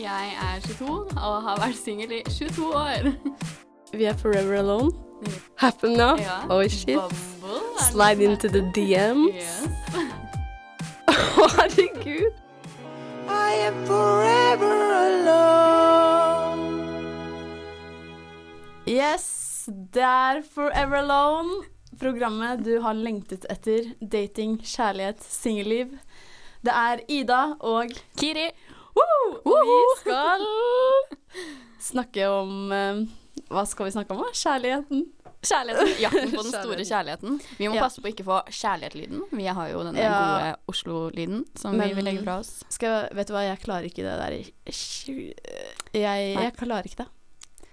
Jeg er 22 og har vært singel i 22 år. Vi er forever alone. Happen now. Ja. Oh shit. Bubble, er Slide into the DMs. Yes. Å, herregud. I am forever alone. Yes, det er Forever Alone. Programmet du har lengtet etter. Dating, kjærlighet, singelliv. Det er Ida og Kiri. Woo! Og vi skal snakke om eh, Hva skal vi snakke om? da? Kjærligheten. Kjærligheten. Jakten på den store Kjærligheten. Vi må Ja. passe på å ikke få kjærlighetslyden. Vi har jo denne Ja. gode Oslo-lyden som vi vil legge fra oss. Skal, vet du hva, jeg klarer ikke det der Jeg, jeg klarer ikke det.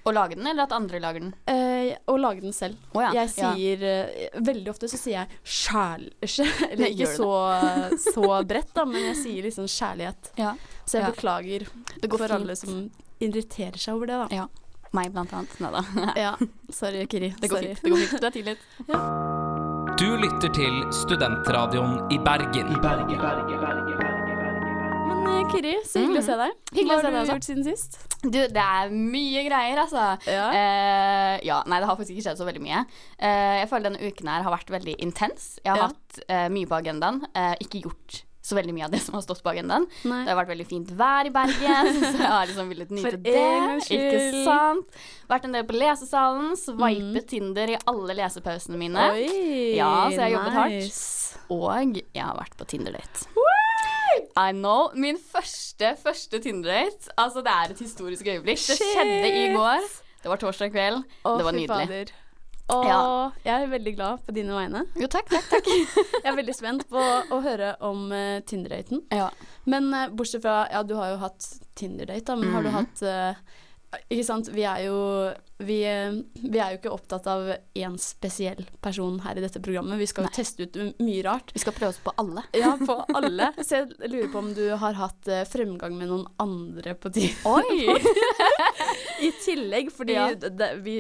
Å lage den, eller at andre lager den? Eh, å lage den selv. Oh, ja. Jeg sier ja. Veldig ofte så sier jeg sjæl... Eller ikke så, så bredt, da, men jeg sier liksom kjærlighet. Ja. Så jeg Ja. beklager Det går for fint. alle som irriterer seg over det, da. Ja. Meg blant annet. Nei da. Ja. Sorry, Kiri. Det går Sorry. fint. Det går fint. Du er tilgitt. Du lytter til Studentradioen i Bergen. I Bergen. Bergen. eh, Kiri, så hyggelig å se deg. Mm. Hyggelig å Hva se har deg du også. gjort siden sist? Du, det er mye greier, altså. Ja. Uh, ja, nei, det har faktisk ikke skjedd så veldig mye. Uh, jeg føler denne uken her har vært veldig intens. Jeg har Ja. hatt uh, mye på agendaen. Eh, ikke gjort så veldig mye av det som har stått på agendaen. Nei. Det har vært veldig fint vær i Bergen, så jeg har liksom villet nyte For det. Ikke sant? Vært en del på lesesalen, sveipet Tinder i alle lesepausene mine. Oi, Ja, så jeg har jobbet hardt. Og jeg har vært på Tinder-date. I know. Min første, første Tinder-date. Altså, det er et historisk øyeblikk. Det skjedde i går. Det var torsdag kveld. Å, det var nydelig. fader. Og Ja. jeg er veldig glad på dine vegne. Jo, takk, takk, takk. Jeg er veldig spent på å høre om uh, Tinder-daten. ja. Men uh, bortsett fra Ja, du har jo hatt Tinder-date, da, men har du Mhm. hatt eh, Ikke sant, vi er jo vi, eh, vi er jo ikke opptatt av én spesiell person her i dette programmet. Vi skal jo teste ut mye rart. Vi skal prøve oss på alle. Ja, på alle. Så jeg lurer på om du har hatt eh, fremgang med noen andre på tiden Oi! i tillegg, fordi Ja. det, det, vi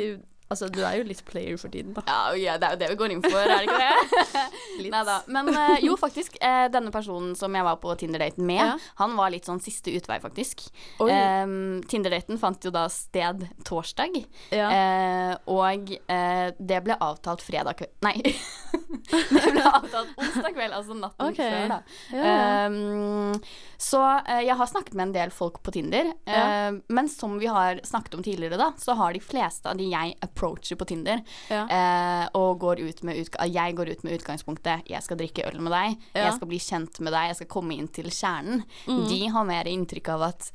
Altså, du er jo litt player for tiden, da. Ja, ja, det er jo det vi går inn for, er det ikke det? Litt. Neida. Men eh, jo, faktisk. eh, denne personen som jeg var på Tinder-daten med, Ja. han var litt sånn siste utvei, faktisk. Um, Tinder-daten fant jo da sted torsdag, Ja. uh, og uh, det ble avtalt fredag kveld Nei. det ble avtalt onsdag kveld, altså natten okay. før, da. Ja. Um, så uh, jeg har snakket med en del folk på Tinder, men som vi har snakket om tidligere, da, så har de fleste av de jeg approacher på Tinder, Ja. eh, og går ut med utga jeg går ut med utgangspunktet 'jeg skal drikke øl med deg', Ja. 'jeg skal bli kjent med deg', 'jeg skal komme inn til kjernen'. Mm. De har mer inntrykk av at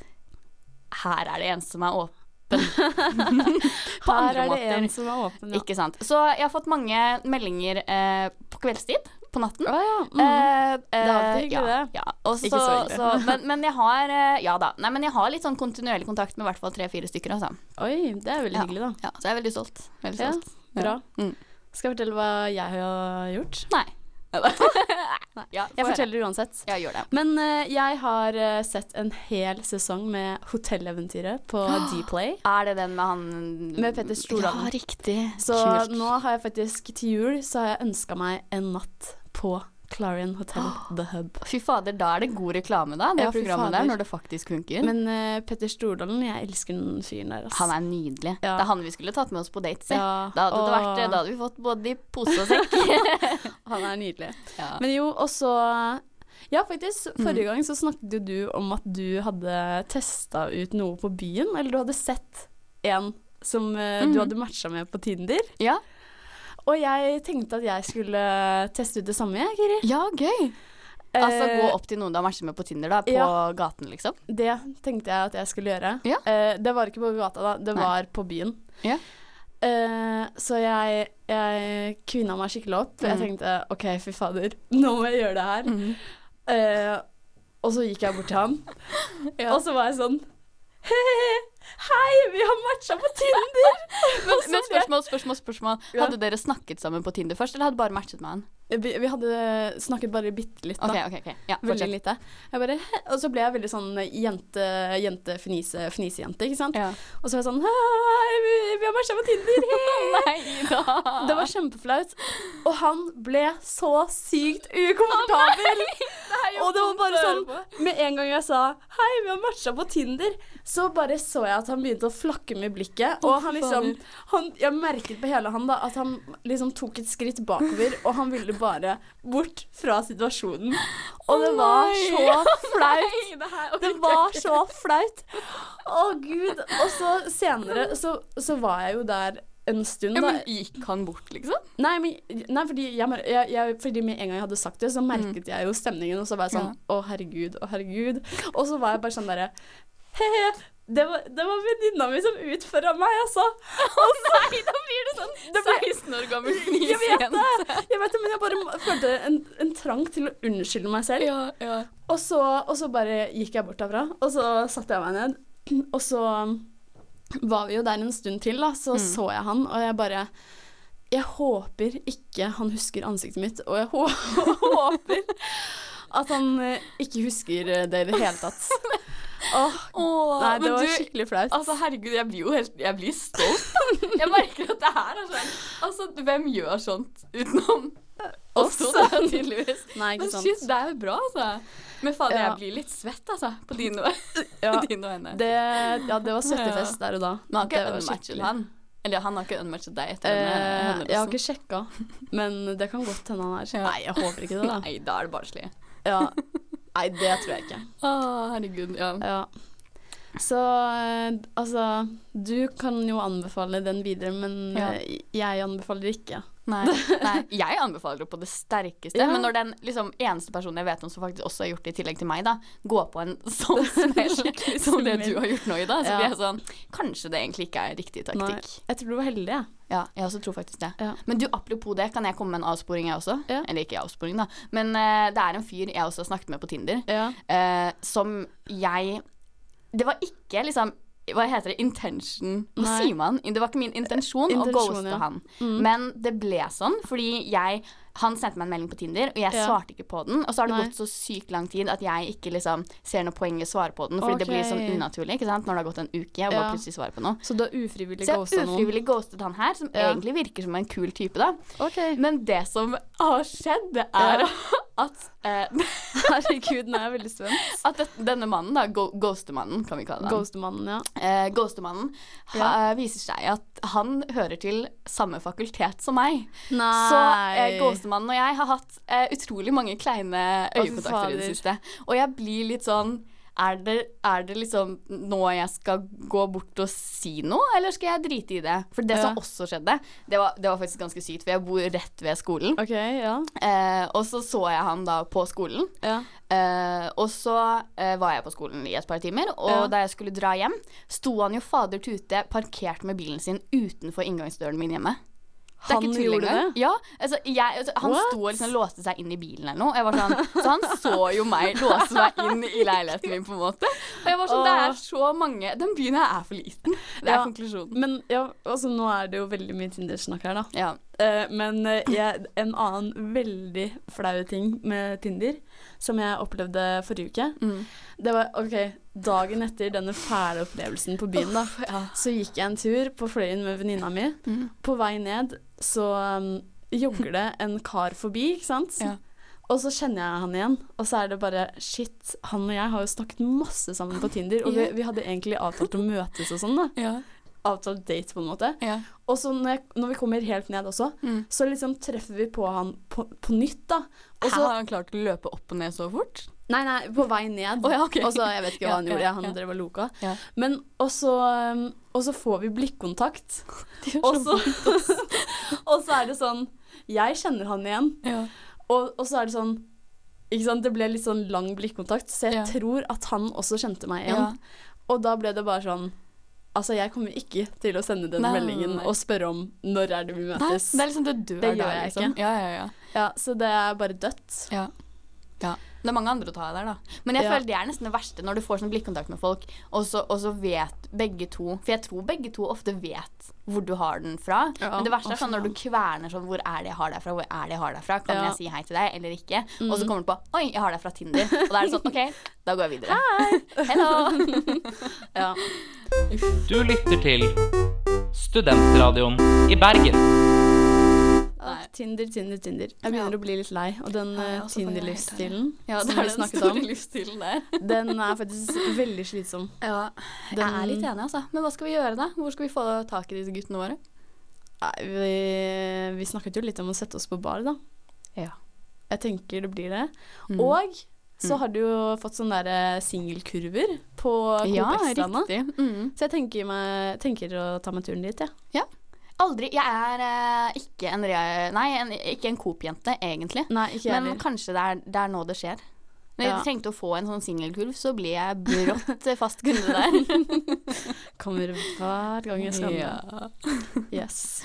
her er det en som er åpen. på andre er det måter. er åpen, ja. Ikke sant. Så jeg har fått mange meldinger eh, på kveldstid, på natten. Å ja. Mm. Eh, Det er alltid hyggelig, ja, det. Ja. Og så, Ikke så hyggelig. så, men, men jeg har eh, Ja da. Nei, men jeg har litt sånn kontinuerlig kontakt med i hvert fall tre-fire stykker. Også. Oi, det er veldig hyggelig, da. Ja, så jeg er veldig stolt. Veldig stolt. Bra. Mm. Skal jeg fortelle hva jeg har gjort? Nei. ja, Jeg forteller det uansett. Jeg gjør det. Men uh, jeg har uh, sett en hel sesong med Hotelleventyret på Dplay. Er det den med han Med Petter Stordalen. Ja, riktig. Så Kult. nå har jeg faktisk til jul så har jeg ønska meg en natt på Clarion Hotel The Hub. Fy fader, da er det god reklame, da, det Ja, programmet der, når det faktisk funker. Men uh, Petter Stordalen, jeg elsker den fyren der, altså. han er nydelig. Ja. Det er han vi skulle tatt med oss på dates. Ja, Da hadde, det og vært, da hadde vi fått både i pose og sekk. Han er nydelig. ja. Men jo, og så Ja, faktisk. Mm. Forrige gang så snakket jo du om at du hadde testa ut noe på byen. Eller du hadde sett en som eh, Mhm. du hadde matcha med på Tinder. ja. Og jeg tenkte at jeg skulle teste ut det samme, jeg, Kiri. Ja, gøy. Altså Eh, gå opp til noen du har matchet med på Tinder, da, på ja. gaten, liksom. Det tenkte jeg at jeg skulle gjøre. Ja. Uh, det var ikke på gata, da. Det Nei. var på byen. Ja. Uh, så jeg, jeg kvinna meg skikkelig opp. Jeg Mhm. tenkte OK, fy fader, nå må jeg gjøre det her. Eh, og så gikk jeg bort til han, Ja. og så var jeg sånn Hei, vi har matcha på Tinder! Men, men spørsmål, spørsmål, spørsmål. Hadde dere snakket sammen på Tinder først, eller hadde bare matchet med han? vi, vi hadde snakket bare bitte litt, da. Okay, okay, okay. Ja, Veldig lite. Bare, og så ble jeg veldig sånn jente, jente, fnise, fnisejente, ikke sant? Ja. Og så var jeg sånn Hei, vi, vi har matcha på Tinder! Nei da. Det var kjempeflaut. Og han ble så sykt ukomfortabel. Og det var bare sånn Med en gang jeg sa 'hei, vi har matcha på Tinder', så bare så jeg at han begynte å flakke med blikket. Og han liksom han, Jeg merket på hele han da at han liksom tok et skritt bakover, og han ville bare bort fra situasjonen. Og det var så flaut. Det var så flaut. Å, gud. Og så senere så, så var jeg jo der en stund, Ja, men gikk han bort, liksom? Nei, men, nei fordi, jeg, jeg, jeg, fordi med en gang jeg hadde sagt det, så merket jeg jo stemningen, og så var jeg sånn Å, herregud, å, herregud. Og så var jeg bare sånn derre He-he. Det var, det var venninna mi som utfordra meg, altså. Å Nei, da blir det sånn Det ble- 16 år gammel jeg vet det, jeg vet det, men jeg bare følte en, en trang til å unnskylde meg selv. Ja, ja. Og så, og så bare gikk jeg bort derfra, og så satte jeg meg ned. Og så var vi jo der en stund til, da. Så så jeg han, og jeg bare Jeg håper ikke han husker ansiktet mitt, og jeg håper at han eh, ikke husker eh, det i det hele tatt. Åh, Åh, nei, det var du, skikkelig flaut. Altså, herregud, jeg blir jo helt Jeg blir stolt. Jeg merker at det her er sånn Altså, hvem gjør sånt utenom oss to, da, tydeligvis? Nei, ikke Men shit, det er jo bra, altså. Men fader, Ja. jeg blir litt svett, altså, på dine, Ja, din dine vegne. det, ja, det var svettefest der og da. Men har ikke unmatchet han. Eller han har ikke unmatchet deg etter Eh, denne jeg har ikke sjekka, men det kan godt hende han er Ja. Nei, jeg håper ikke det, da. Nei, da er det barnslig. Ja. Nei, det tror jeg ikke. Å, herregud, ja. Ja. Så eh, altså Du kan jo anbefale den videre, men Ja. eh, jeg anbefaler ikke. Nei, nei. Jeg anbefaler det på det sterkeste, Ja. men når den liksom, eneste personen jeg vet om som faktisk også har gjort det i tillegg til meg, da, går på en sånn smell som det du har gjort nå, Ida, så Ja. blir jeg sånn Kanskje det egentlig ikke er riktig Nei, taktikk. jeg tror du var heldig, jeg. Ja, jeg også tror faktisk det. Ja. Men du, apropos det, kan jeg komme med en avsporing, jeg også? Ja. Eller ikke avsporing, da. Men uh, det er en fyr jeg også har snakket med på Tinder, Ja. uh, som jeg Det var ikke liksom hva heter det, intention Hva Nei. sier man? Det var ikke min intensjon, å Intensjon, ghoste ja. han. Mm. Men det ble sånn fordi jeg Han sendte meg en melding på Tinder, og jeg Ja. svarte ikke på den. Og så har det Nei. gått så sykt lang tid at jeg ikke liksom ser noe poeng i å svare på den. Fordi det blir sånn unaturlig ikke sant? når det har gått en uke og bare plutselig svare på noe. Så du har ufrivillig Så jeg ghosta noen? ufrivillig ghostet han her, som Ja. egentlig virker som en kul type, da. Okay. Men det som har skjedd, det er Ja. at eh, Herregud, nå er jeg veldig spent. At denne mannen, da, Ghostemannen, kan vi kalle han. Ghostemannen, ja. Eh, Ghostemannen ha, viser seg at han hører til samme fakultet som meg. Nei. Så eh, Ghostemannen og jeg har hatt eh, utrolig mange kleine øyekontakter i det siste. Og jeg blir litt sånn er det, er det liksom nå jeg skal gå bort og si noe, eller skal jeg drite i det? For det som også skjedde, det var, det var faktisk ganske sykt, for jeg bor rett ved skolen. Okay, ja. Eh, og så så jeg han da på skolen. ja. Eh, og så eh, var jeg på skolen i et par timer, og Ja. da jeg skulle dra hjem, sto han jo fader tute parkert med bilen sin utenfor inngangsdøren min hjemme. Han gjorde det? Ja, altså, jeg, altså, han What? sto og liksom låste seg inn i bilen eller noe. Sånn, så han så jo meg låse meg inn i leiligheten min, på en måte. Og jeg var sånn, det er så mange Den byen her er for liten. Det er Ja. konklusjonen. Men ja, altså nå er det jo veldig mye Tinder-snakk her, da. Ja. Uh, men uh, jeg, en annen veldig flau ting med Tinder, som jeg opplevde forrige uke, Mm. det var OK, dagen etter denne fæle opplevelsen på byen, da, ja. så gikk jeg en tur på Fløyen med venninna mi. Mm. På vei ned så um, jogger det en kar forbi, ikke sant? Ja. Og så kjenner jeg han igjen, og så er det bare Shit, han og jeg har jo snakket masse sammen på Tinder, og vi, vi hadde egentlig avtalt å møtes og sånn, da. Ja. Avtalt date, på en måte. Ja. Og så når, jeg, når vi kommer helt ned også, Mm. så liksom treffer vi på han på, på nytt, da. Og så har han klart å løpe opp og ned så fort? Nei, nei, på vei ned. Oh, ja, okay. Og så, jeg vet ikke hva han ja, gjorde, han ja. drev og loka. Men og så, um, og så får vi blikkontakt. Og så og så er det sånn Jeg kjenner han igjen, Ja. og, og så er det sånn ikke sant? Det ble litt sånn lang blikkontakt, så jeg tror at han også kjente meg igjen. Ja. Og da ble det bare sånn Altså, jeg kommer ikke til å sende den Nei, nei, meldingen nei. og spørre om når er det vi Nei, møtes. det er liksom det du Det gjør jeg liksom. ikke. Ja, ja, ja. Ja, så det er bare dødt. Ja. Ja. Det er mange andre å ta av der, da. Men jeg Ja. føler det er nesten det verste når du får sånn blikkontakt med folk, og så, og så vet begge to For jeg tror begge to ofte vet hvor du har den fra. Ja, Men det verste er sånn når du kverner sånn Hvor er det jeg har deg fra? Hvor er det jeg har deg fra? Kan Ja. jeg si hei til deg, eller ikke? Og Mm. så kommer du på Oi, jeg har deg fra Tinder. Og da er det sånn OK, da går jeg videre. Hei! Hello! Ja. Du lytter til Studentradioen i Bergen. Ah, Tinder, Tinder, Tinder. Jeg begynner Ja. å bli litt lei. Og den Ja, eh, er Tinder-livsstilen Ja, som vi snakket om, den er faktisk veldig slitsom. Ja, jeg Den- er litt enig, altså. Men hva skal vi gjøre, da? Hvor skal vi få tak i disse guttene våre? Nei, vi, vi snakket jo litt om å sette oss på bar, da. Ja. Jeg tenker det blir det. Mm. Og så Mm. har du jo fått sånne der singelkurver på Coop ja, riktig. Mm. Så jeg tenker, meg, tenker å ta meg turen dit, jeg. Aldri Jeg er eh, ikke en rea... Nei, en, ikke en Coop-jente, egentlig. Nei, ikke jeg Men heller. kanskje det er, det er nå det skjer. Når Ja. jeg trengte å få en sånn singelkurv, så blir jeg brått fast kunde der. Kommer hver gang jeg skal handle. Yes.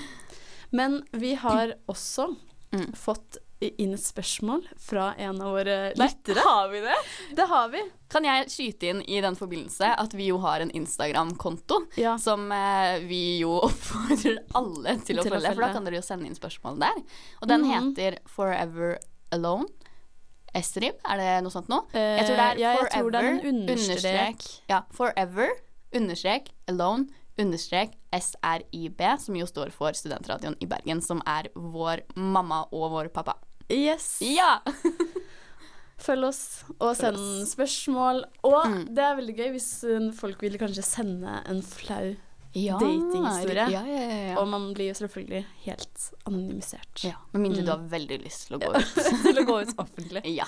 Men vi har også Mm. fått inn et spørsmål fra en av våre lyttere. Har vi det? Det har vi. Kan jeg skyte inn i den forbindelse at vi jo har en Instagram-konto Ja. som eh, vi jo oppfordrer alle til å følge, å følge, for da kan dere jo sende inn spørsmål der. Og den Mhm. heter Forever Alone. Esrib, er det noe sånt nå? Jeg tror det er Eh, ja, forever, tror det er understrek. understrek. Ja, forever, understrek, alone, understrek, SRIB, som jo står for Studentradioen i Bergen, som er vår mamma og vår pappa. Yes. Ja! Følg oss og send spørsmål. Og Mm. det er veldig gøy hvis uh, folk vil kanskje sende en flau ja Datinghistorie. Ja, ja, ja. ja. Og man blir jo selvfølgelig helt anonymisert. ja. Med mindre Mm. du har veldig lyst til å gå ut. Til å gå ut offentlig. Ja.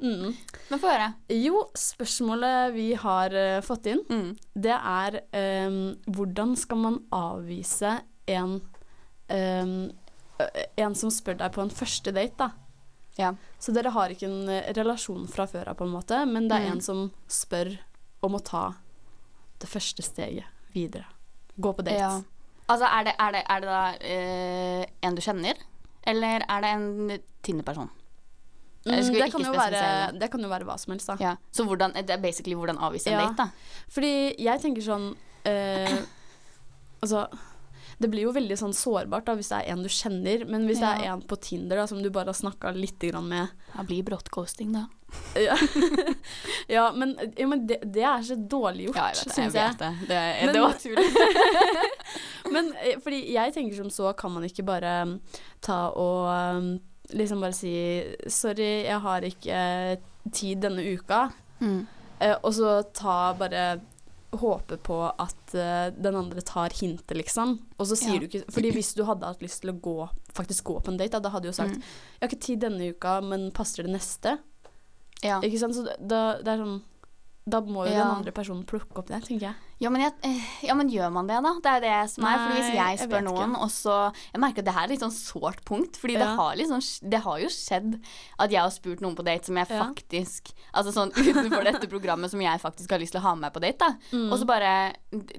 Mm. Men få høre. Jo, spørsmålet vi har uh, fått inn, Mm. det er um, hvordan skal man avvise en um, en som spør deg på en første date, da. Ja. Så dere har ikke en eh, relasjon fra før av, på en måte, men det er Mm. en som spør om å ta det første steget videre. Gå på date. Ja. Altså, er det, er det, er det da eh, en du kjenner, eller er det en Tinder-person? Mm, det, kan være, det. kan jo være hva som helst, da. Ja. Så hvordan, det er basically hvordan avvise en date, da. Fordi jeg tenker sånn eh, Altså det blir jo veldig sånn sårbart da, hvis det er en du kjenner, men hvis det er en på Tinder da, som du bare har snakka litt grann med Det blir brått ghosting, da. Ja, ja men, ja, men det, det er så dårlig gjort, Ja, jeg vet det. Jeg syns jeg. det. Det, det var tull. Men eh, fordi jeg tenker som så, kan man ikke bare um, ta og um, liksom bare si Sorry, jeg har ikke tid denne uka. Mm. Eh, og så ta bare håpe på at eh, den andre tar hintet, liksom. Og så sier Ja. du ikke Fordi hvis du hadde hatt lyst til å gå faktisk gå på en date, da, da hadde du jo sagt Mm. 'Jeg har ikke tid denne uka, men passer det neste?' Ja. Ikke sant? Så da, det er sånn Da må jo Ja. den andre personen plukke opp det, tenker jeg. Ja men, jeg, eh, ja, men gjør man det, da? Det er jo det som er. for hvis jeg spør jeg noen, og så Jeg merker at det her er litt sånn sårt punkt, fordi det, har liksom, det har jo skjedd at jeg har spurt noen på date som jeg Ja. faktisk Altså sånn utenfor dette programmet som jeg faktisk har lyst til å ha med meg på date, da. Mm. Og så bare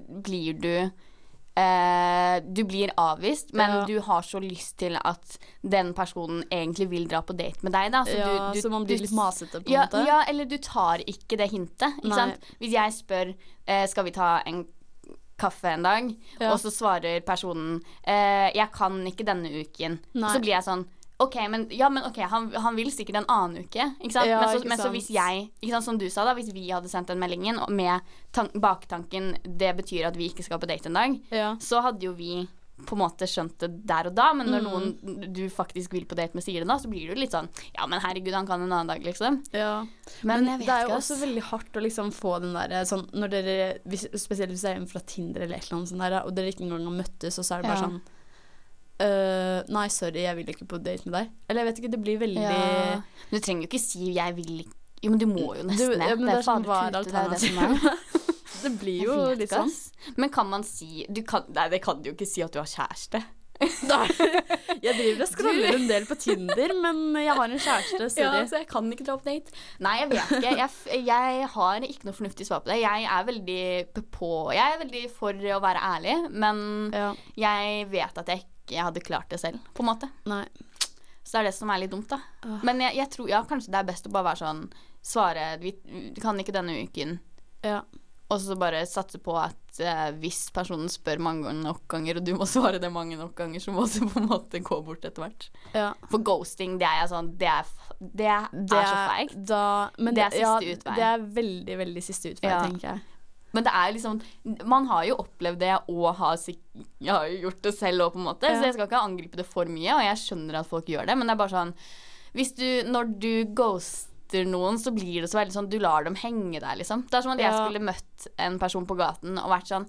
blir du eh, Du blir avvist, men Ja. du har så lyst til at den personen egentlig vil dra på date med deg, da. Så ja, du, du, så man blir litt masete, på en ja, måte. ja, eller du tar ikke det hintet. Ikke? Hvis jeg spør uh, skal vi ta en kaffe en dag, og så svarer personen uh, 'jeg kan ikke denne uken', Nei. så blir jeg sånn OK, men, ja, men okay, han, han vil sikkert en annen uke. Ikke sant? Ja, men så, ikke men så hvis jeg, ikke sant, som du sa, da, hvis vi hadde sendt den meldingen med baktanken 'det betyr at vi ikke skal på date en dag', Ja. så hadde jo vi på en måte skjønt det der og da, men når Mm. noen du faktisk vil på date med sier det da, så blir du litt sånn 'ja, men herregud, han kan en annen dag', liksom. Ja. Men, Men, det er jo også veldig hardt å liksom få den der sånn når dere hvis, Spesielt hvis det er en fra Tinder eller et eller annet sånt der, og dere ikke engang har møttes, og så er det bare Ja. sånn «Øh, Nei, sorry, jeg vil ikke på date med deg. Eller jeg vet ikke, det blir veldig Ja. Men du trenger jo ikke si 'jeg vil ikke' Jo, men du må jo nesten Du- ja, det er sånn, hva er det blir jo litt sånn. Men kan man si du kan, Nei, det kan du jo ikke si at du har kjæreste. Jeg driver og scroller en del på Tinder, men jeg har en kjæreste, sorry. så jeg kan ikke dra på date. Nei, jeg vet ikke. Jeg, jeg har ikke noe fornuftig svar på det. Jeg er veldig på Jeg er veldig for å være ærlig, men Ja, jeg vet at jeg ikke hadde klart det selv, på en måte. nei. Så det er det som er litt dumt, da. Uh. Men jeg, jeg tror ja, kanskje det er best å bare være sånn Svare vi, kan ikke denne uken. Ja. Og så bare satse på at eh, hvis personen spør mange nok ganger, og du må svare det mange nok ganger, så må du på en måte gå bort etter hvert. ja. For ghosting, det er sånn Det er, det er, Det så feigt. Det er siste ja, utvei. Det er veldig, veldig siste utvei, tenker jeg. Men det er liksom Man har jo opplevd det og har Jeg har jo gjort det selv òg, på en måte. Ja. Så jeg skal ikke angripe det for mye, og jeg skjønner at folk gjør det, men det er bare sånn Hvis du Når du ghoster noen, så blir det så veldig sånn Du lar dem henge der, liksom. Det er som at jeg Ja. skulle møtt en person på gaten og vært sånn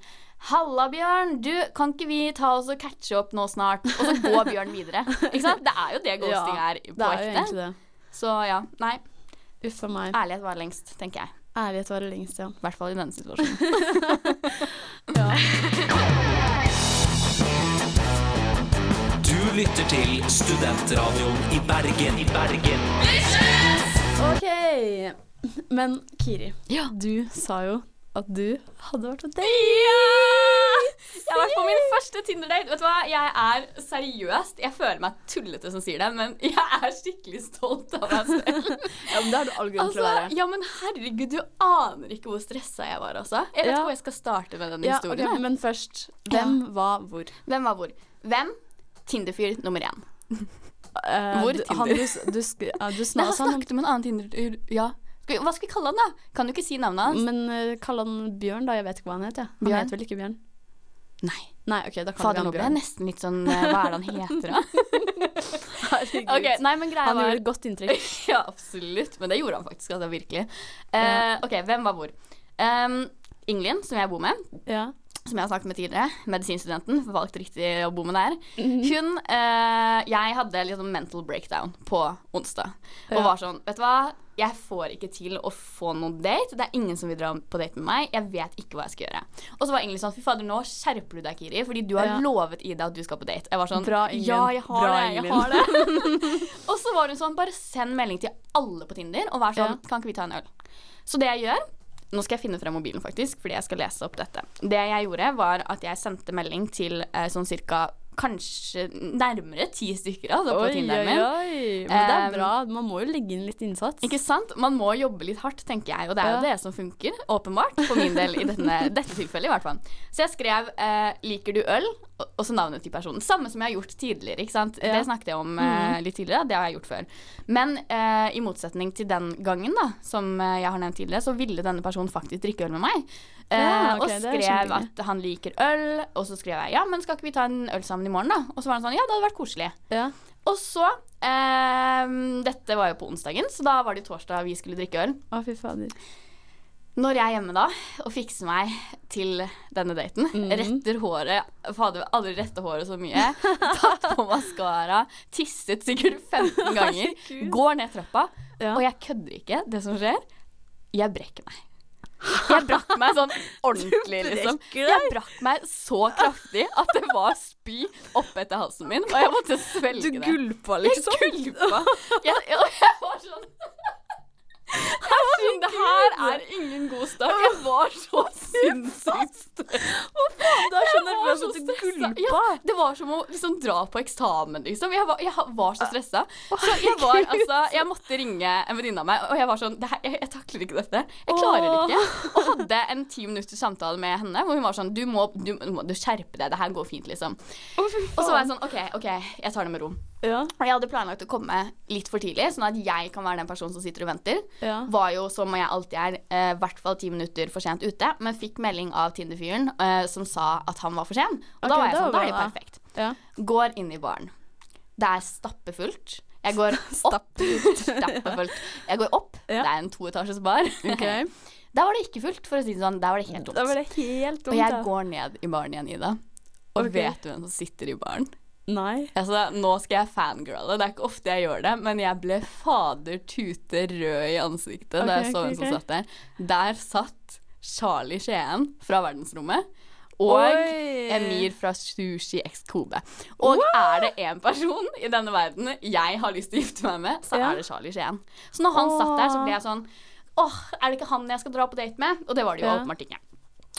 Halla, Bjørn. Du, kan ikke vi ta oss og catche opp nå snart? Og så går Bjørn videre. Ikke sant? Det er jo det ghosting Ja, er på ekte. Så ja. Nei. Uff a meg. Ærlighet var lengst, tenker jeg. Ærlighet varer lengst, ja. I hvert fall i denne situasjonen. Du lytter til Studentradioen i Bergen. I Bergen. OK. Men Kiri, Ja. du sa jo at du hadde vært å date! Ja! Jeg har vært på min første Tinder-date. Vet du hva? Jeg er seriøst Jeg føler meg tullete som sier det, men jeg er skikkelig stolt av meg selv. Ja, men det har du all grunn til å Altså, være. ja, men herregud, du aner ikke hvor stressa jeg var, altså. Jeg vet Ja. hvor jeg skal starte med denne Ja, historien. Okay, men først, hvem var hvor? Hvem var hvor? Hvem? Tinder-fyr nummer én. Uh, Hvor Tinder? Han, du, du, du han, snakket om en annen Tinder-fyr. Ja. Skal vi, hva skal vi kalle han, da? Kan du ikke si navnet hans? men uh, kall han Bjørn, da. Jeg vet ikke hva han heter. Han Bjørn? heter vel ikke Bjørn? Nei. Nei, ok, da kaller Fader, vi nå han ble jeg Bjørn. nesten litt sånn uh, Hva er det han heter, da? Herregud. Okay, nei, men greia Han var gjorde et godt inntrykk. Ja, absolutt. Men det gjorde han faktisk. Altså, virkelig. Eh, ok, hvem var hvor? Um, Ingelin, som jeg bor med, Ja. Som jeg har snakket med tidligere, medisinstudenten, valgte riktig å bo med der. Mhm. Hun eh, Jeg hadde liksom mental breakdown på onsdag. Og Ja. var sånn Vet du hva, jeg får ikke til å få noen date. Det er ingen som vil dra på date med meg. Jeg vet ikke hva jeg skal gjøre. Og så var egentlig sånn Fy fader, nå skjerper du deg, Kiri, fordi du har Ja. lovet Ida at du skal på date. Jeg var sånn Bra, Ingelin. Ja, jeg har Bra, det. Jeg har det. og så var hun sånn Bare send melding til alle på Tinder og vær sånn Ja. Kan ikke vi ta en øl? Så det jeg gjør nå skal jeg finne frem mobilen, faktisk, fordi jeg skal lese opp dette. Det jeg gjorde, var at jeg sendte melding til eh, sånn cirka kanskje nærmere ti stykker altså, på Oi, oi, Tinderen min. oi. Men det er Um, bra. Man må jo legge inn litt innsats. Ikke sant? Man må jobbe litt hardt, tenker jeg. Og det er jo Ja. det som funker, åpenbart. For min del i denne, dette tilfellet, i hvert fall. Så jeg skrev eh, 'Liker du øl?' Og så navnet til personen. Samme som jeg har gjort tidligere. ikke sant? Ja. Mm. Det snakket jeg om eh, litt tidligere. Det har jeg gjort før. Men eh, i motsetning til den gangen, da, som eh, jeg har nevnt tidligere, så ville denne personen faktisk drikke øl med meg. Eh, Ja, okay, og skrev at han liker øl. Og så skrev jeg 'Ja, men skal ikke vi ta en øl sammen i morgen', da? Og så var han sånn 'Ja, det hadde vært koselig'. Ja. Og så ehm, Dette var jo på onsdagen, så da var det torsdag vi skulle drikke øl. Å, fy fader. Når jeg er hjemme da og fikser meg til denne daten, mm. retter håret Fader, aldri retta håret så mye. Tatt på maskara, tisset sikkert 15 ganger. Går ned trappa, Ja. og jeg kødder ikke. Det som skjer, jeg brekker meg. Jeg brakk meg sånn ordentlig, liksom. Jeg brakk meg så kraftig at det var spy oppe etter halsen min, og jeg måtte svelge det. Du gulpa, gulpa, Jeg liksom. gulpa. Jeg, jeg, jeg var sånn jeg var sånn, Det her er ingen god start. Jeg var så sinnssykt Du er så Jeg var nervøs så at du gulpa. Ja, det var som å liksom dra på eksamen, liksom. Jeg var, jeg var så stressa. Så jeg var altså Jeg måtte ringe en venninne av meg, og jeg var sånn det her, jeg, jeg takler ikke dette. Jeg klarer det ikke. Og hadde en ti minutters samtale med henne hvor hun var sånn Du må, du, må du skjerpe deg. Det her går fint, liksom. Og så var jeg sånn OK, OK, jeg tar det med ro. Ja. Og jeg hadde planlagt å komme litt for tidlig, sånn at jeg kan være den personen som sitter og venter. Ja. Var jo, som jeg alltid er, eh, i hvert fall ti minutter for sent ute. Men fikk melding av Tinder-fyren eh, som sa at han var for sen. Og okay, da var jeg sånn, da er det perfekt. Ja. Går inn i baren. Det er stappefullt. Jeg går opp. stappefullt. Jeg går opp. Det er en toetasjes bar. Okay. Der var det ikke fullt, for å si det sånn. Der var det helt tomt. Og jeg går ned i baren igjen, Ida. Og okay. vet du hvem som sitter i baren? Nei. Altså, nå skal jeg fangirle. Det er ikke ofte jeg gjør det, men jeg ble fader tute rød i ansiktet da jeg så okay, hvem som okay. satt der. Der satt Charlie Skien fra Verdensrommet. Og Oi. Emir fra Sushi X Kobe. Og er det én person i denne verden jeg har lyst til å gifte meg med, så Ja. er det Charlie Skien. Så når han satt der, så ble jeg sånn Åh, er det ikke han jeg skal dra på date med? Og det var det jo Ja. åpenbart ikke.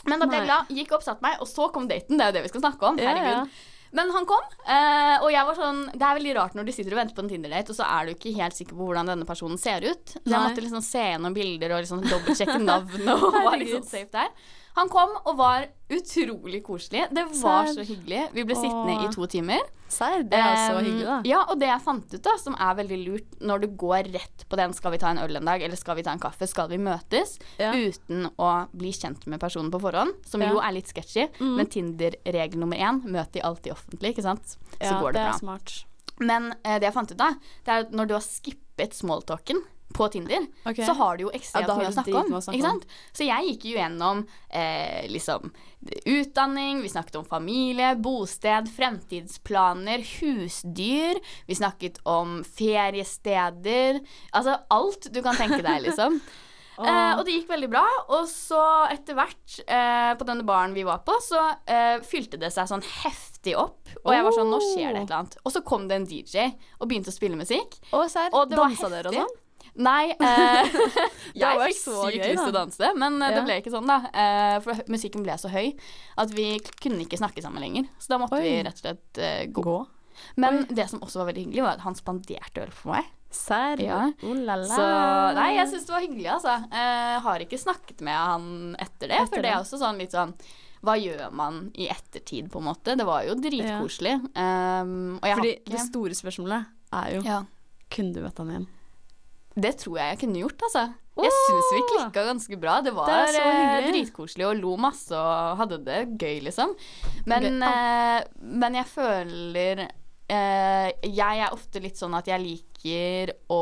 Men da ble jeg glad, gikk opp, satt meg, og så kom daten. Det er jo det vi skal snakke om. Ja, Herregud. ja. Men han kom, eh, og jeg var sånn Det er veldig rart når du sitter og venter på en Tinder-date, og så er du ikke helt sikker på hvordan denne personen ser ut. Så jeg måtte liksom se gjennom bilder og liksom dobbeltsjekke navn og var liksom safe der. Han kom og var utrolig koselig. Det var Serr? så hyggelig. Vi ble sittende i to timer. Serr, det er så Um, hyggelig, da. Ja, og det jeg fant ut, da, som er veldig lurt når du går rett på den 'skal vi ta en øl en dag', eller 'skal vi ta en kaffe', 'skal vi møtes', Ja. uten å bli kjent med personen på forhånd, som Ja. Mm. jo er litt sketchy, men Tinder-regel nummer én, møt de alltid offentlig, ikke sant? Så Ja, går det, det er smart. Men uh, det jeg fant ut da, det er at når du har skippet smalltalken på Tinder, okay. så har du jo ekstremt Ja, mye å snakke om. å snakke om. Så jeg gikk jo gjennom eh, liksom utdanning, vi snakket om familie, bosted, fremtidsplaner, husdyr. Vi snakket om feriesteder. Altså alt du kan tenke deg, liksom. Eh, og det gikk veldig bra. Og så etter hvert, eh, på denne baren vi var på, så eh, fylte det seg sånn heftig opp. Og jeg var sånn, nå skjer det et eller annet. Og så kom det en DJ og begynte å spille musikk. Å. Og det var og heftig. Nei, eh, jeg fikk så sykt gøy, lyst til å danse, men ja. det ble ikke sånn, da. Eh, for musikken ble så høy at vi kunne ikke snakke sammen lenger. Så da måtte Oi. vi rett og slett eh, gå. Gå. Men det som også var veldig hyggelig, var at han spanderte øl for meg. Serr. Ja. Oh. Så nei, jeg syns det var hyggelig, altså. Eh, har ikke snakket med han etter det, Etter for det er også sånn litt sånn hva gjør man i ettertid, på en måte? Det var jo dritkoselig. Um, og jeg Fordi det store spørsmålet er jo ja. Kunne du møtt han igjen? Det tror jeg jeg kunne gjort, altså. Jeg syns vi klikka ganske bra. Det var Det så eh, hyggelig. dritkoselig og lo masse og hadde det gøy, liksom. Men, Ok, eh, men jeg føler eh, Jeg er ofte litt sånn at jeg liker å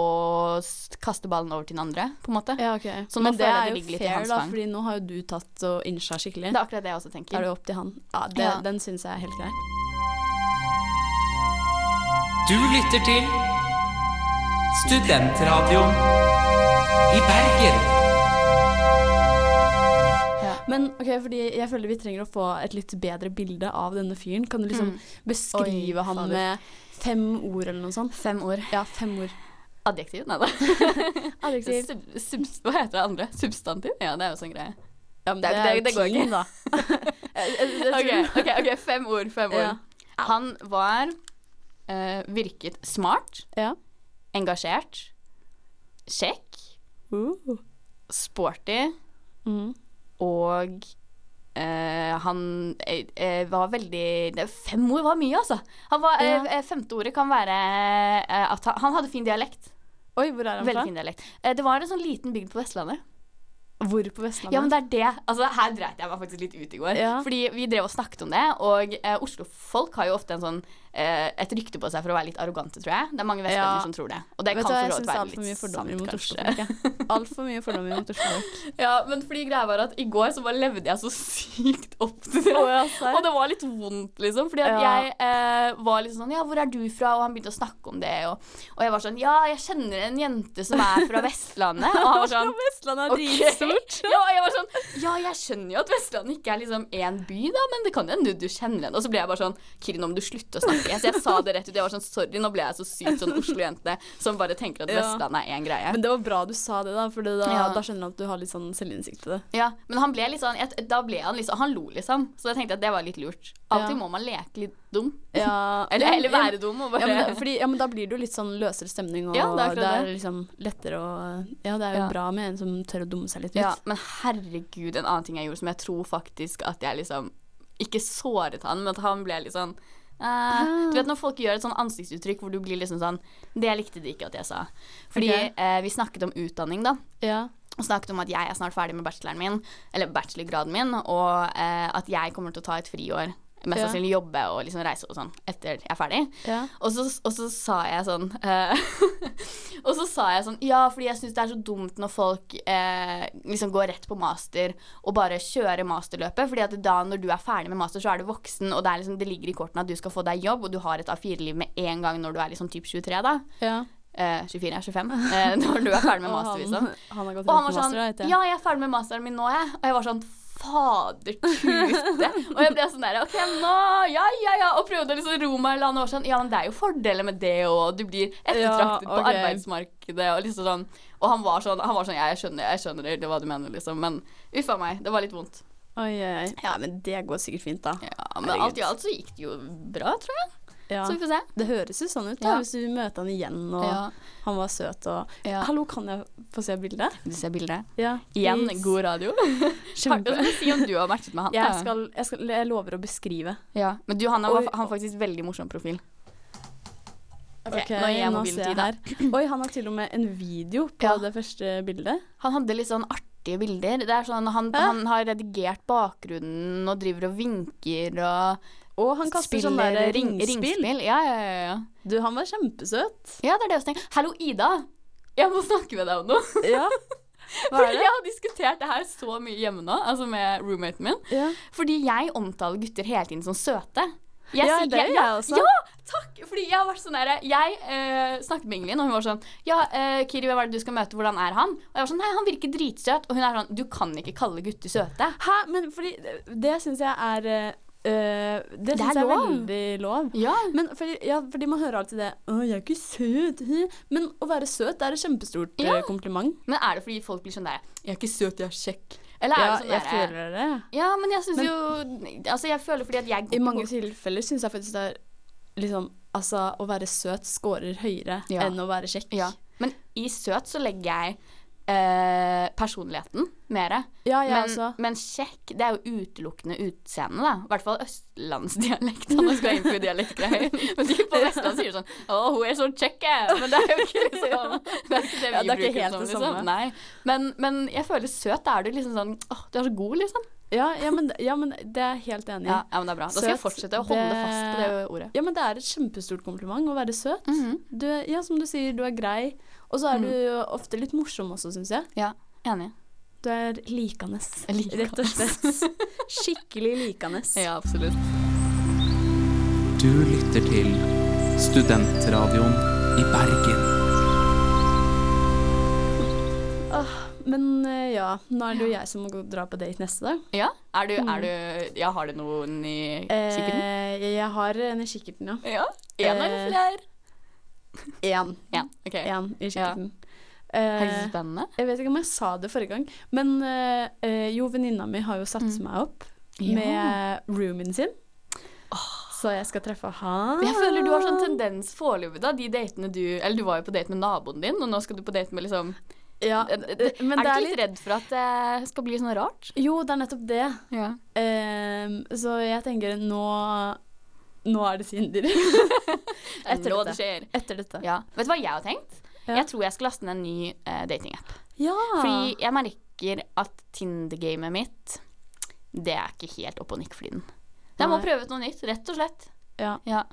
kaste ballen over til den andre, på en måte. Ja, okay. Så nå Men det føler jeg det ligger litt i fair, hans da, fang. fordi nå har jo du tatt og innsa skikkelig. Det er akkurat det jeg også tenker. er det opp til han. Ja, det, Ja. Den syns jeg er helt grei. Du lytter til Studentradioen i Bergen. Men ok, fordi jeg føler vi trenger å få et litt bedre bilde av denne fyren. Kan du liksom beskrive Mm. Oi, han fader. med fem ord eller noe sånt? Fem ord. Ja, fem ord. Adjektiv? Nei da. Adjektiv. Sub, sub, hva heter det andre? Substantiv? Ja, det er jo sånn greie. Ja, men Det- det, det- det går ikke. da. Jeg- jeg- jeg Ok, ok, ok, fem ord. Fem ord. Ja. Han var uh, Virket smart, Ja. Engasjert, kjekk, Uh. sporty Mm. og Uh, han eh, var veldig Fem ord var mye, altså. Han var, Ja. uh, femte ordet kan være at han, han hadde fin dialekt. Oi, hvor er han Veldig fra? fin dialekt. Det var en sånn liten bygd på Vestlandet. Hvor på Vestlandet? Ja, men det er det. Altså, her dreit jeg meg faktisk litt ut i går. Ja. Fordi vi drev og snakket om det, og eh, Oslo-folk har jo ofte en sånn, eh, et rykte på seg for å være litt arrogante, tror jeg. Det er mange vestlendinger Ja. som tror det. Og det Vet kan for det er være altfor mye litt sant, mot kanskje. Altfor mye fordommer mot Oslo-folk. Ja, men fordi greia var at i går så bare levde jeg så sykt opp til det. Å, og det var litt vondt, liksom. Fordi at Ja. jeg eh, var litt sånn Ja, hvor er du fra? Og han begynte å snakke om det. Og, og jeg var sånn Ja, jeg kjenner en jente som er fra Vestlandet. Og han var sånn Vestlandet er Ok. Dritstort. Ja, jeg var sånn Ja, jeg skjønner jo at Vestlandet ikke er liksom én by, da, men det kan hende du kjenner henne. Og så ble jeg bare sånn Kiri, nå må du slutte å snakke. Så jeg sa det rett ut. Jeg var sånn Sorry, nå ble jeg så sykt sånn Oslo-jente som bare tenker at Vestland Vestlandet er én greie. Men det var bra du sa det, da, for da, Ja. da skjønner du at du har litt sånn selvinnsikt til det. Ja, men han ble litt sånn Da ble han liksom Han lo, liksom. Så jeg tenkte at det var litt lurt. Alltid Ja. må man leke litt dum. Ja, Eller, eller være dum bare Ja men, fordi, ja, men da blir det jo litt sånn løsere stemning, og Ja, det er det, er liksom lettere å Ja, det er jo bra med en som tør å dumme seg litt ut. Ja, men herregud, en annen ting jeg gjorde som jeg tror faktisk at jeg liksom Ikke såret han, men at han ble litt sånn Uh, Du vet når folk gjør et sånn ansiktsuttrykk hvor du blir liksom sånn Det likte de ikke at jeg sa. Fordi okay. uh, vi snakket om utdanning, da. Ja. Og snakket om at jeg er snart ferdig med bacheloren min, eller bachelorgraden min, og uh, at jeg kommer til å ta et friår. Mest Ja. sannsynlig jobbe og liksom reise og sånn etter jeg er ferdig. Ja. Og så, og så sa jeg sånn uh, Og så sa jeg sånn Ja, fordi jeg syns det er så dumt når folk uh, liksom går rett på master og bare kjører masterløpet. Fordi at da når du er ferdig med master, så er du voksen, og det, er liksom, det ligger i kortene at du skal få deg jobb, og du har et A4-liv med en gang når du er liksom typ 23, da. ja. Uh, 24, 25. uh, når du er ferdig med Og master, han, liksom. han har Og han var sånn master. Ja, jeg er ferdig med masteren min nå, jeg. Og jeg var sånn Fader tute. og jeg ble sånn der OK, nå Ja, ja, ja. Og prøvde å liksom ro meg i land. Og sånn Ja, men det er jo fordeler med det, og du blir ettertraktet Ja, på arbeidsmarkedet, og liksom sånn. Og han var sånn, han var sånn Ja, jeg skjønner, jeg skjønner det, hva du mener, liksom. Men uff a meg. Det var litt vondt. Oi, oi, oi. Ja, men det går sikkert fint, da. Ja, men Herregud. alt i alt så gikk det jo bra, tror jeg. Ja. Så vi får se. Det høres jo sånn ut, da, Ja. hvis vi møter han igjen, og Ja. han var søt og. Hallo, kan jeg få se bildet? Du ser bildet. Ja. Igjen god radio. Kjempe. si om du har matchet med han. Jeg, skal, jeg, skal, jeg lover å beskrive. Ja, Men du, han har, han faktisk veldig morsom profil. Ok, okay, nå gir jeg mobilen her. Oi, han har til og med en video på det første bildet. Han hadde litt sånn artige bilder. Det er sånn, han, han har redigert bakgrunnen og driver og vinker og Og han kaster sånn der ring, ringspill. ringspill. Ja, ja, ja. Du, han var kjempesøt. ja, det er det jeg tenker. Hallo, Ida. Jeg må snakke med deg om noe. Ja. Hva Fordi jeg har diskutert det her så mye hjemme nå, altså med roommaten min. Ja. Fordi jeg omtaler gutter hele tiden som søte. Jeg Ja, sier- det gjør jeg også. Ja, takk! Fordi jeg har vært sånn derre Jeg eh, snakket med Ingelin, og hun var sånn Ja, eh, Kiri, hvem er det du skal møte? Hvordan er han? Og jeg var sånn Nei, han virker dritsøt. Og hun er sånn Du kan ikke kalle gutter søte. Hæ? Men fordi det syns jeg er eh, eh, Det Det syns jeg er lov. veldig lov. Ja. Men fordi, ja, fordi man hører alltid det 'Å, jeg er ikke søt'. hm». Men å være søt det er et kjempestort Ja. eh, kompliment. Men er det fordi folk blir sånn der Jeg er ikke søt, jeg er kjekk. Eller er Ja, det sånn jeg der, føler det. Ja, men jeg syns jo Altså, jeg føler fordi at jeg I mange tilfeller syns jeg faktisk det er liksom Altså, å være søt scorer høyere Ja. enn å være kjekk. Ja. Men i søt så legger jeg eh, personligheten mer. Ja, ja, men, altså. men kjekk, det er jo utelukkende utseende, da. I hvert fall østlandsdialekt. Nå skal jeg inn på dialektgreier. Men de på Vestland sier sånn Å, hun er så kjekk. Men det er jo ikke liksom Det er ikke det vi Ja, det er bruker helt det liksom. samme. Nei. Men, men jeg føler søt, da er du liksom sånn Å, du er så god, liksom. Ja, ja, men, ja, men det er jeg helt enig i. Ja, ja men det er bra. Da skal jeg fortsette å holde det- fast på det ordet. Ja, men det er et kjempestort kompliment å være søt. Mhm. du, er- ja, som du sier, du er grei. Og så er Mm. du ofte litt morsom også, syns jeg. Ja, enig. Du er likende. Rett og slett. Skikkelig likende. Ja, absolutt. Du lytter til Studentradioen i Bergen. Men eh, ja, nå er det jo jeg som må dra på date neste dag. Ja, er du, er du Ja, har du noen i kikkerten? Eh, jeg har en i kikkerten, ja. Ja. En eller eh, flere? Én. Én okay. I kikkerten. Ja. Eh, spennende. jeg vet ikke om jeg sa det forrige gang, men eh, eh, jo, venninna mi har jo satt Mm. meg opp Ja. med roomien sin. Så jeg skal treffe han. Jeg føler du har sånn tendens foreløpig, da. De datene du Eller du var jo på date med naboen din, og nå skal du på date med liksom Ja, Er men du ikke er litt litt redd for at det skal bli sånn rart? Jo, det er nettopp det. Ja. Ehm, så jeg tenker nå Nå er det synder. Etter Nå dette. det skjer. Etter dette. Ja. Vet du hva jeg har tenkt? Ja. Jeg tror jeg skal laste ned en ny uh, datingapp. Ja. Fordi jeg merker at Tinder-gamet mitt, det er ikke helt opp og nikk for tiden. Jeg må prøve ut noe nytt, rett og slett. Ja. Ja.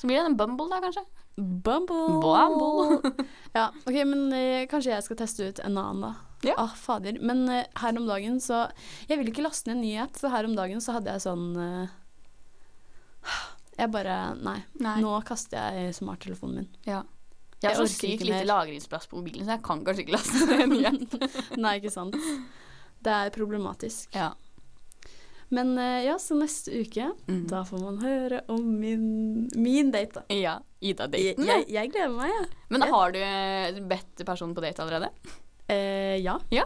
Så blir det en Bumble, da, kanskje. Bumble. Bumble. ja, ok, men eh, kanskje jeg skal teste ut en annen, da. Ja. Ah, fader. Men eh, her om dagen så Jeg vil ikke laste ned en ny app, for her om dagen så hadde jeg sånn eh, Jeg bare Nei. Nei. Nå kaster jeg smarttelefonen min. Ja. Jeg har så sykt lite lagringsplass på mobilen, så jeg kan kanskje ikke laste den igjen. Nei, ikke sant. Det er problematisk. Ja. Men eh, ja, så neste uke, mm. da får man høre om min, min date, da. ja. Ida-daten. jeg, jeg gleder meg, jeg. Men har du eh, bedt personen på date allerede? Eh, ja, Ja.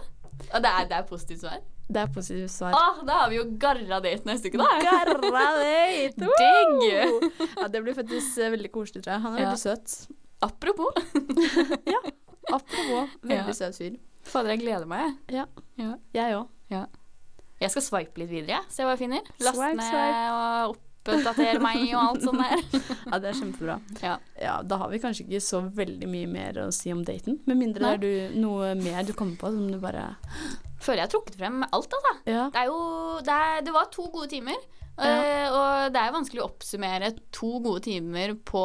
Og det er, det er positivt svar? Det er positivt svar. Ah, da har vi jo garra date neste uke, da. Garra date! Digg! Ja, det blir faktisk eh, veldig koselig, tror jeg. Han er Ja. veldig søt. Apropos. ja. Apropos, veldig Ja. søt fyr. Fader, jeg gleder meg. Ja. Ja. Jeg òg. Jeg skal swipe litt videre, jeg. Se hva jeg finner. Laste ned og oppdatere meg og alt sånt der. Ja, det er kjempebra. Ja. Ja, da har vi kanskje ikke så veldig mye mer å si om daten. Med mindre Nei. det er du, noe mer du kommer på som du bare Føler jeg har trukket frem alt, altså. Ja. Det jo Det, er, det var to gode timer. eh, og det er jo vanskelig å oppsummere to gode timer på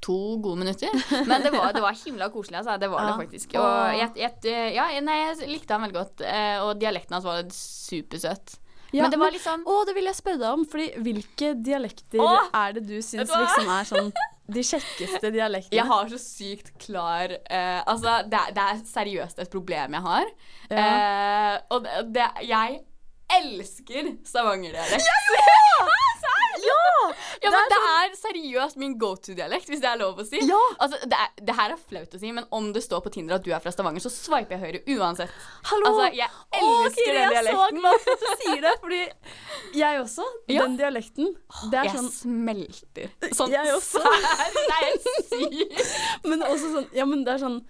to gode minutter. Men det var, det var himla koselig, altså. Det var Ja. det faktisk. Og jeg, jeg, ja, nei, jeg likte han veldig godt. eh, og dialekten hans var supersøt. Ja, men det var sånn Å, det vil jeg spørre deg om, fordi hvilke dialekter Åh! er det du syns liksom er sånn de kjekkeste dialektene? Jeg har så sykt klar uh, Altså, det, det er seriøst et problem jeg har. Ja. Uh, og det, det Jeg elsker stavangerdialekt. Ja! Ja, men det er seriøst min go to-dialekt, hvis det er lov å si. Ja. Altså, det, er, det her er flaut å si, men om det står på Tinder at du er fra Stavanger, så swiper jeg høyre uansett. Hallo! Altså, jeg elsker Kiri, den jeg er så dialekten. glad for at du sier det, fordi jeg også. Ja. Den dialekten. Det er jeg sånn smelter. Sånn Jeg også. sær. Det er helt sykt. Men også sånn Ja, men det er sånn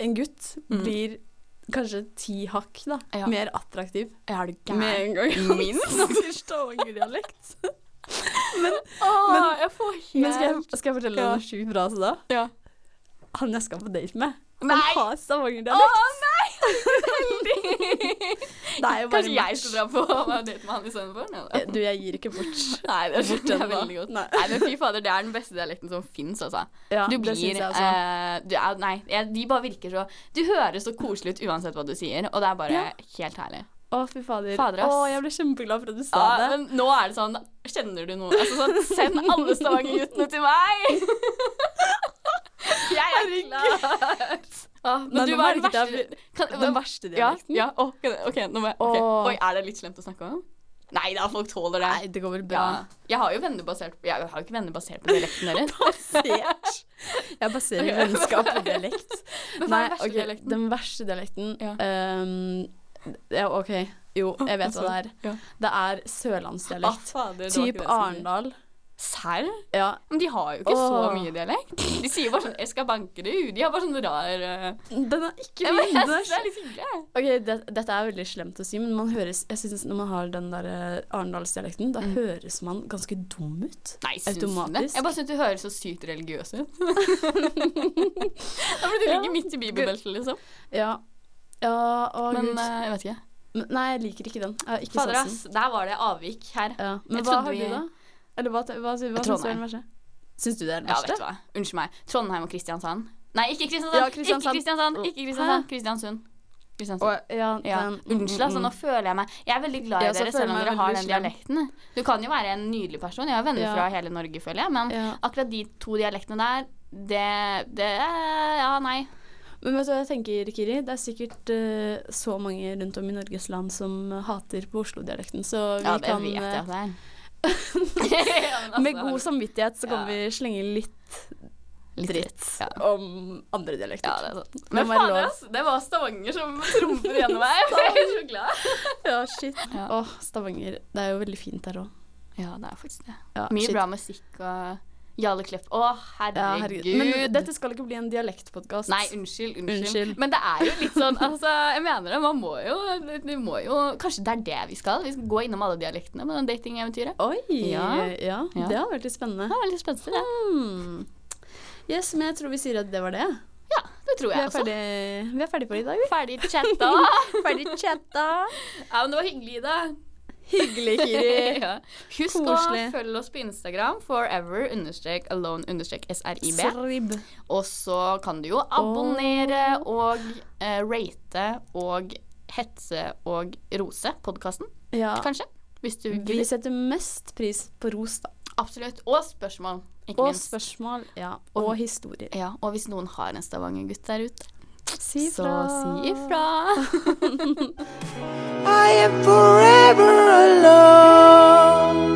En gutt Mm. blir kanskje ti hakk da Ja. mer attraktiv Er du med gæren? en gang. Minst. Snakker Stavanger-dialekt. men, jeg får helt Men skal jeg, skal jeg fortelle Ja. en sjukt bra altså da? Ja. Han jeg skal på date med, han Nei! har stavangerdialekt. Å nei! Det Kanskje jeg skal dra på date med han istedenfor? Eh, Du, jeg gir ikke bort. Nei, det er, det er veldig godt. Nei. Nei, men fy fader, det er den beste dialekten som fins, altså. Ja, Du det blir synes jeg også. Uh, du er, Nei, de bare virker så Du høres så koselig ut uansett hva du sier, og det er bare Ja. helt herlig. Å, fy fader. Fader, ass. Å, jeg ble kjempeglad for at du sa Ja, det. men nå er det sånn Kjenner du noe Altså sånn Send alle Stavanger-guttene til meg! jeg er klar! Ah, men men du var den verste kan, Den verste dialekten. ja, ja. Okay, okay, OK, nå må jeg okay. Oi, er det litt slemt å snakke om? Nei da, folk tåler det. Nei, det går vel bra. Ja. Jeg har jo venner basert på Jeg har jo ikke venner basert på dialekten deres. Basert. Jeg baserer vennskap på dialekt. Den verste ok, dialekten? Den verste dialekten Ja. Ja, OK. Jo, jeg vet hva det er. Ja. Det er Ah, sørlandsdialekt. fader, Typ jeg. Arendal. Serr? Ja. Men de har jo ikke så mye dialekt. De sier bare sånn 'Jeg skal banke det ut'. De har bare sånn rar uh... Den er ikke min. jeg er det er litt hyggelig. Ok, det, Dette er veldig slemt å si, men man høres Jeg synes Når man har den der eh, Arendalsdialekten, da høres man ganske dum ut. Nei, syns du det? Jeg bare syns du høres så sykt religiøs ut. da blir du Ja. midt i bibelbeltet, liksom. Ja. Ja, å Men gud. eh, jeg vet ikke. Men- Nei, jeg liker ikke den. Jeg ikke Fader, ass. Der var det avvik her. Ja. Men Jeg hva har vi- du, da? Eller hva, hva, hva, syns du er den verste? Syns du det er den Ja, vet du hva. Unnskyld meg. Trondheim og Kristiansand. Nei, ikke Kristiansand. Ja, Kristiansand. Ikke Kristiansand. Ikke Kristiansand. Kristiansund. Kristiansand. Å, ja, Ja, den, Unnskyld, altså. Nå føler jeg meg Jeg er veldig glad i Ja, dere, selv om dere har den dialekten. Du kan jo være en nydelig person. Jeg har venner Ja. fra hele Norge, føler jeg. Men Ja. akkurat de to dialektene der, det, det Ja, nei. Men vet du hva jeg tenker, Kiri? Det er sikkert uh, så mange rundt om i Norges land som hater på Oslo-dialekten, så vi Ja, det kan vet jeg eh, at det er. Med altså, god samvittighet så kan Ja. vi slenge litt litt dritt Ja. om andre dialekter. Ja, det er sant. Det Men faen, lov. det var Stavanger som trumfer gjennom meg. Jeg er så glad. Ja, shit. Ja. Åh, Stavanger. Det er jo veldig fint der òg. Ja, det er faktisk det. Ja, Mye shit. bra musikk og Jarle Klepp. Å, Ja, herregud. Men dette skal ikke bli en dialektpodkast. Nei, unnskyld, unnskyld, Unnskyld. Men det er jo litt sånn Altså, jeg mener det. Man må jo, vi må jo Kanskje det er det vi skal? Vi skal gå innom alle dialektene med datingeventyret. Oi! Ja. Ja. Det har vært litt spennende. Det er veldig spennende. Det. Hmm. Yes, men jeg tror vi sier at det var det. Ja, det tror jeg vi også. ferdig, vi er ferdig for i dag. vi. Ferdig chatta. Ferdig chatta. ja, men det var hyggelig, da. Hyggelig, Kiri. ja. Husk Koselig. å følge oss på Instagram. Forever understrek alone understrek srib. Srib. Og så kan du jo abonnere og eh, rate og hetse og rose podkasten, Ja. kanskje. Hvis du Vi setter mest pris på ros, da. Absolutt. Og spørsmål, ikke Og minst. spørsmål, ja. Og historier. Ja, og hvis noen har en Stavanger-gutt der ute, Si ifra. Så si ifra. I am forever alone.